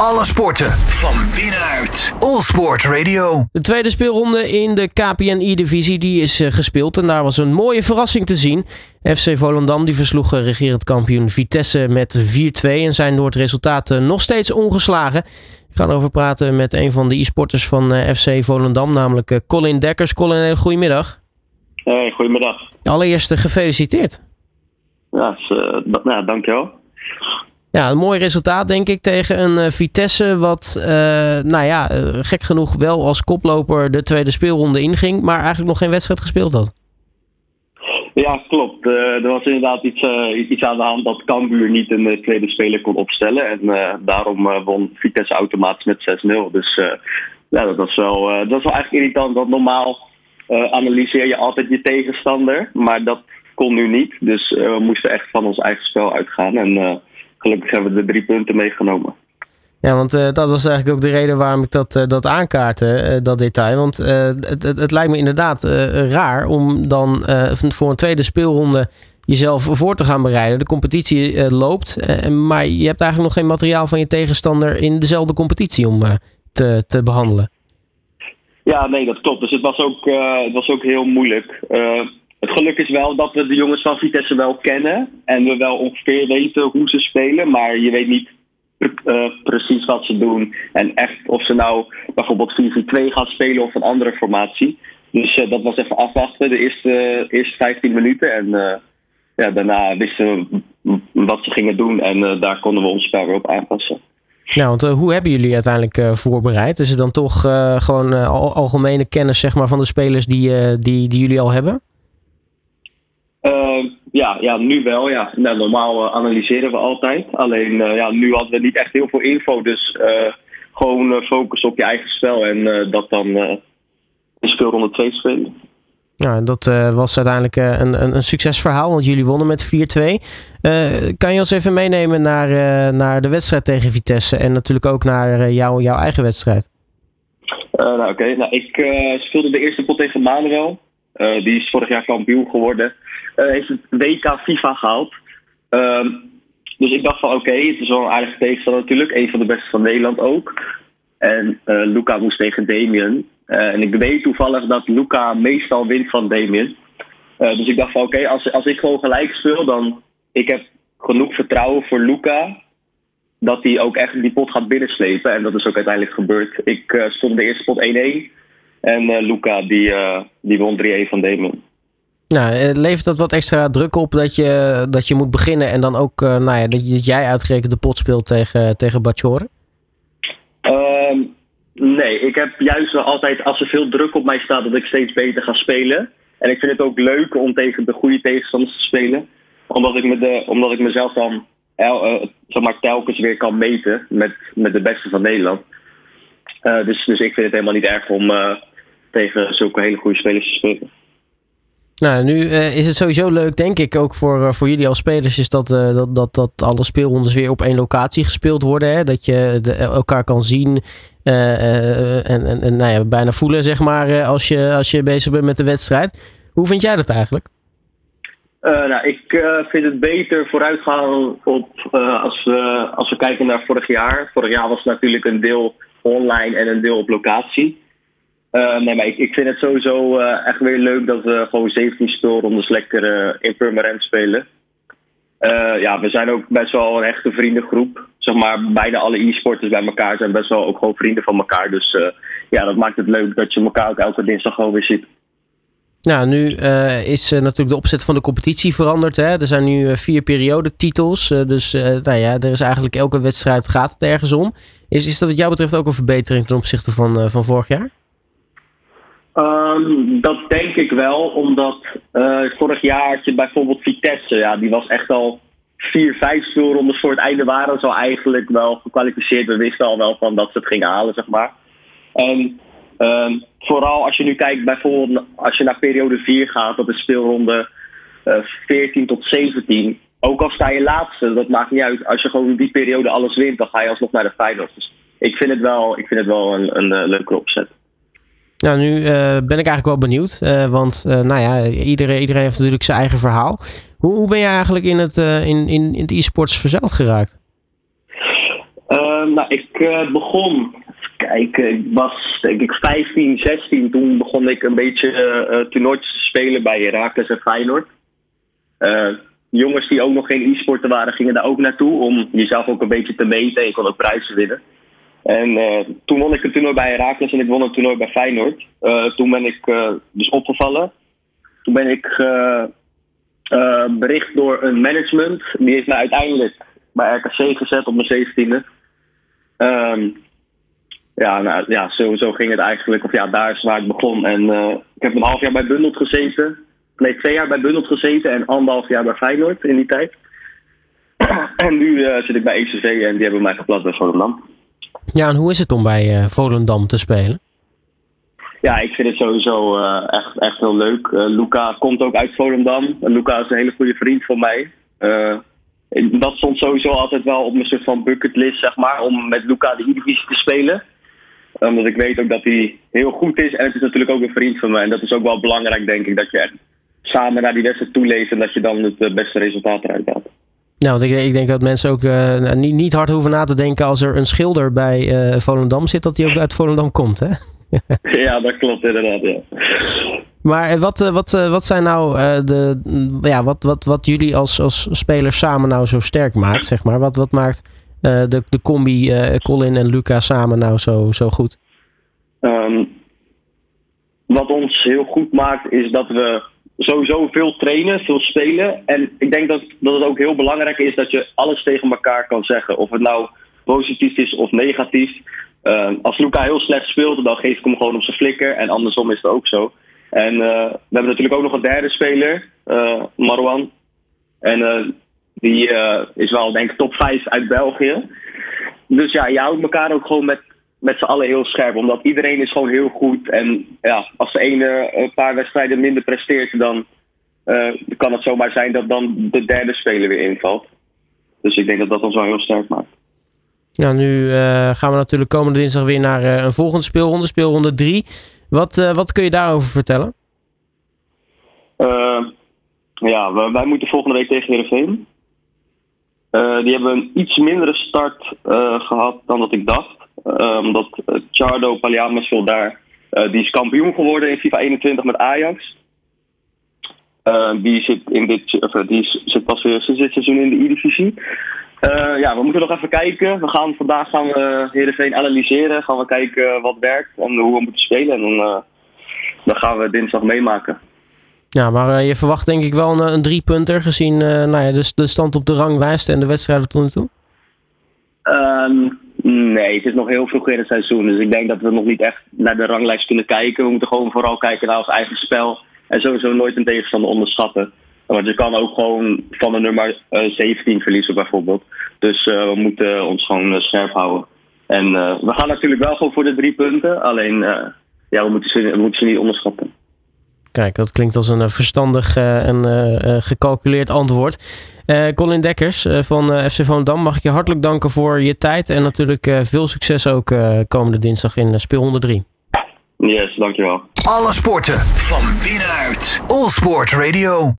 Alle sporten van binnenuit. All Sport Radio. De tweede speelronde in de KPNI-divisie die is eh, gespeeld en daar was een mooie verrassing te zien. FC Volendam die versloeg eh, regerend kampioen Vitesse met 4-2 en zijn door het resultaat eh, nog steeds ongeslagen. Ik ga erover praten met een van de e-sporters van FC Volendam, namelijk Colin Dekkers. Colin, een goedemiddag. Hey, goedemiddag. Allereerst gefeliciteerd. Ja, dankjewel. Ja, een mooi resultaat denk ik tegen een eh, Vitesse wat, eh, nou ja, eh, gek genoeg wel als koploper de tweede speelronde inging, maar eigenlijk nog geen wedstrijd gespeeld had. Ja, klopt. Er was inderdaad iets, iets aan de hand dat Cambuur niet een tweede speler kon opstellen. En daarom won Vitesse automatisch met 6-0. Dus ja, dat was, wel, dat was wel eigenlijk irritant. Want normaal analyseer je altijd je tegenstander. Maar dat kon nu niet. Dus we moesten echt van ons eigen spel uitgaan. En gelukkig hebben we de drie punten meegenomen. Ja, want eh, dat was eigenlijk ook de reden waarom ik dat, eh, dat aankaartte, eh, dat detail. Want het, het, het lijkt me inderdaad raar om dan voor een tweede speelronde jezelf voor te gaan bereiden. De competitie loopt, maar je hebt eigenlijk nog geen materiaal van je tegenstander in dezelfde competitie om te, te behandelen. Ja, nee, dat klopt. Dus het was ook, het was ook heel moeilijk. Eh, het geluk is wel dat we de jongens van Vitesse wel kennen. En we wel ongeveer weten hoe ze spelen. Maar je weet niet eh, precies wat ze doen. En echt of ze nou bijvoorbeeld 4-4-2 gaan spelen of een andere formatie. Dus eh, dat was even afwachten de eerste, eerste 15 minuten. En eh, ja, daarna wisten we wat ze gingen doen. En daar konden we ons spel weer op aanpassen. Ja, want hoe hebben jullie uiteindelijk voorbereid? Is het dan toch gewoon al- algemene kennis zeg maar, van de spelers die, die, die jullie al hebben? Eh, ja, ja, nu wel. Ja. Nou, normaal eh, analyseren we altijd. Alleen eh, ja, nu hadden we niet echt heel veel info. Dus eh, gewoon focus op je eigen spel en dat dan in speelronde 2 spelen. Ja, dat was uiteindelijk een, een, een succesverhaal, want jullie wonnen met 4-2. Eh, kan je ons even meenemen naar, naar de wedstrijd tegen Vitesse en natuurlijk ook naar jou, jouw eigen wedstrijd? Nou, oké. Nou, ik speelde de eerste pot tegen Manuel. Die is vorig jaar kampioen geworden. Eh, heeft het WK FIFA gehaald. Ehm, dus ik dacht van oké, het is wel een aardige tegenstander natuurlijk. Een van de beste van Nederland ook. En eh, Luca moest tegen Damien. Eh, en ik weet toevallig dat Luca meestal wint van Damien. Dus ik dacht van oké, als, als ik gewoon gelijk speel, dan ik heb genoeg vertrouwen voor Luca dat hij ook echt die pot gaat binnenslepen. En dat is ook uiteindelijk gebeurd. Ik stond de eerste pot 1-1. En Luca die, die won 3-1 van Damon. Nou, eh, levert dat wat extra druk op dat je, dat je moet beginnen en dan ook eh, nou ja, dat, jij uitgerekend de pot speelt tegen, tegen Bachore? Ehm, nee, ik heb juist altijd, als er veel druk op mij staat, dat ik steeds beter ga spelen. En ik vind het ook leuk om tegen de goede tegenstanders te spelen. Omdat ik, me de, omdat ik mezelf dan maar, telkens weer kan meten met, met de beste van Nederland. Dus, dus ik vind het helemaal niet erg om tegen zulke hele goede spelers te spelen. Nou, nu eh, is het sowieso leuk, denk ik, ook voor, eh, voor jullie als spelers, is dat, eh, dat, dat, dat alle speelrondes weer op één locatie gespeeld worden. Hè? Dat je elkaar kan zien en, en, en nou ja, bijna voelen, zeg maar, als, je, als je bezig bent met de wedstrijd. Hoe vind jij dat eigenlijk? Nou, ik vind het beter vooruitgaan op als, we, als we kijken naar vorig jaar. Vorig jaar was natuurlijk een deel online en een deel op locatie. Eh, nee, maar ik, ik vind het sowieso eh, echt weer leuk dat we gewoon 17 speelrondes lekker eh, in Purmerend spelen. Ja, we zijn ook best wel een echte vriendengroep. Zeg maar, bijna alle e-sporters bij elkaar zijn best wel ook gewoon vrienden van elkaar. Dus ja, dat maakt het leuk dat je elkaar ook elke dinsdag gewoon weer ziet. Nou, nu is natuurlijk de opzet van de competitie veranderd. Hè? Er zijn nu vier periodetitels. dus nou ja, er is eigenlijk elke wedstrijd gaat het ergens om. Is, is dat wat jou betreft ook een verbetering ten opzichte van, van vorig jaar? Ehm, dat denk ik wel, omdat eh, vorig jaar je bijvoorbeeld Vitesse, ja, die was echt al vier, vijf speelrondes voor het einde waren ze al eigenlijk wel gekwalificeerd. We wisten al wel van dat ze het gingen halen, zeg maar. En ehm, vooral als je nu kijkt, bijvoorbeeld als je naar periode 4 gaat, dat is speelronde eh 14 tot 17. Ook al sta je laatste, dat maakt niet uit. Als je gewoon die periode alles wint, dan ga je alsnog naar de finals. Dus ik vind het wel, ik vind het wel een, een, eh, leuke opzet. Nou, nu eh, ben ik eigenlijk wel benieuwd. eh, want eh, nou ja, iedereen, iedereen heeft natuurlijk zijn eigen verhaal. Hoe, hoe ben je eigenlijk in het, in, in, in e-sports verzeild geraakt? Nou, ik begon, kijk, ik was denk ik 15, 16. Toen begon ik een beetje toernooitjes te spelen bij Herakles en Feyenoord. jongens die ook nog geen e-sporten waren, gingen daar ook naartoe om jezelf ook een beetje te meten. En je kon ook prijzen winnen. En toen won ik een toernooi bij Herakles en ik won een toernooi bij Feyenoord. toen ben ik dus opgevallen. Toen ben ik bericht door een management. Die heeft mij uiteindelijk bij RKC gezet op mijn zeventiende. Um, ja, nou, ja zo, ging het eigenlijk. Of ja, daar is waar het begon. En ik heb een half jaar bij Bundelt gezeten. Nee, twee jaar bij Bundelt gezeten en anderhalf jaar bij Feyenoord in die tijd. en nu zit ik bij ECV en die hebben mij geplaatst bij Volendam. Ja, en hoe is het om bij uh, Volendam te spelen? Ja, ik vind het sowieso echt, echt heel leuk. Luca komt ook uit Volendam. Luca is een hele goede vriend van mij dat stond sowieso altijd wel op mijn soort van bucketlist, zeg maar, om met Luca de E-divisie te spelen. Omdat ik weet ook dat hij heel goed is en het is natuurlijk ook een vriend van mij. En dat is ook wel belangrijk, denk ik, dat je samen naar die wedstrijd toeleeft en dat je dan het eh, beste resultaat eruit haalt. Nou, want ik, ik, denk dat mensen ook uh, niet, niet hard hoeven na te denken als er een schilder bij uh, Volendam zit, dat hij ook uit Volendam komt, hè? ja, dat klopt inderdaad, ja. Maar eh, wat, eh, wat, eh, wat zijn nou de, ja, wat, wat, wat jullie als, als spelers samen nou zo sterk maakt, zeg maar? Wat, wat maakt de, de combi Colin en Luca samen nou zo, zo goed? Um, wat ons heel goed maakt is dat we sowieso veel trainen, veel spelen. En ik denk dat, dat het ook heel belangrijk is dat je alles tegen elkaar kan zeggen. Of het nou positief is of negatief. Uh, als Luca heel slecht speelt, dan geef ik hem gewoon op zijn flikker. En andersom is het ook zo. En uh, we hebben natuurlijk ook nog een derde speler, uh, Marwan. En die is wel, denk ik, top 5 uit België. Dus ja, je houdt elkaar ook gewoon met, met z'n allen heel scherp. Omdat iedereen is gewoon heel goed. En ja, als de ene een paar wedstrijden minder presteert, dan kan het zomaar zijn dat dan de derde speler weer invalt. Dus ik denk dat dat ons wel heel sterk maakt. Ja, nu gaan we natuurlijk komende dinsdag weer naar een volgende speelronde, speelronde 3. Wat, wat kun je daarover vertellen? Ja, wij moeten volgende week tegen Heerenveen. Die hebben een iets mindere start gehad dan dat ik dacht. Omdat Chardo Paliamas daar, die is kampioen geworden in FIFA 21 met Ajax. die zit, in dit, of, die zit pas weer sinds dit seizoen in de E-divisie. Uh, ja, we moeten nog even kijken. We gaan, vandaag gaan we Heerenveen analyseren. Gaan we kijken wat werkt en hoe we moeten spelen. En dan, dan gaan we dinsdag meemaken. Ja, maar je verwacht denk ik wel een, een driepunter gezien nou ja, de, de stand op de ranglijst en de wedstrijden tot nu toe? Um, nee, het is nog heel vroeg in het seizoen. Dus ik denk dat we nog niet echt naar de ranglijst kunnen kijken. We moeten gewoon vooral kijken naar ons eigen spel. En sowieso nooit een tegenstander onderschatten. Want je kan ook gewoon van de nummer 17 verliezen bijvoorbeeld. Dus uh, we moeten ons gewoon uh, scherp houden. En we gaan natuurlijk wel gewoon voor de drie punten. Alleen, ja, we moeten, we moeten ze niet onderschatten. Kijk, dat klinkt als een verstandig en gecalculeerd antwoord. Colin Dekkers van FC Volendam, mag ik je hartelijk danken voor je tijd. En natuurlijk veel succes ook komende dinsdag in speel 103. Yes, dankjewel. Alle sporten van binnenuit. All Sport Radio.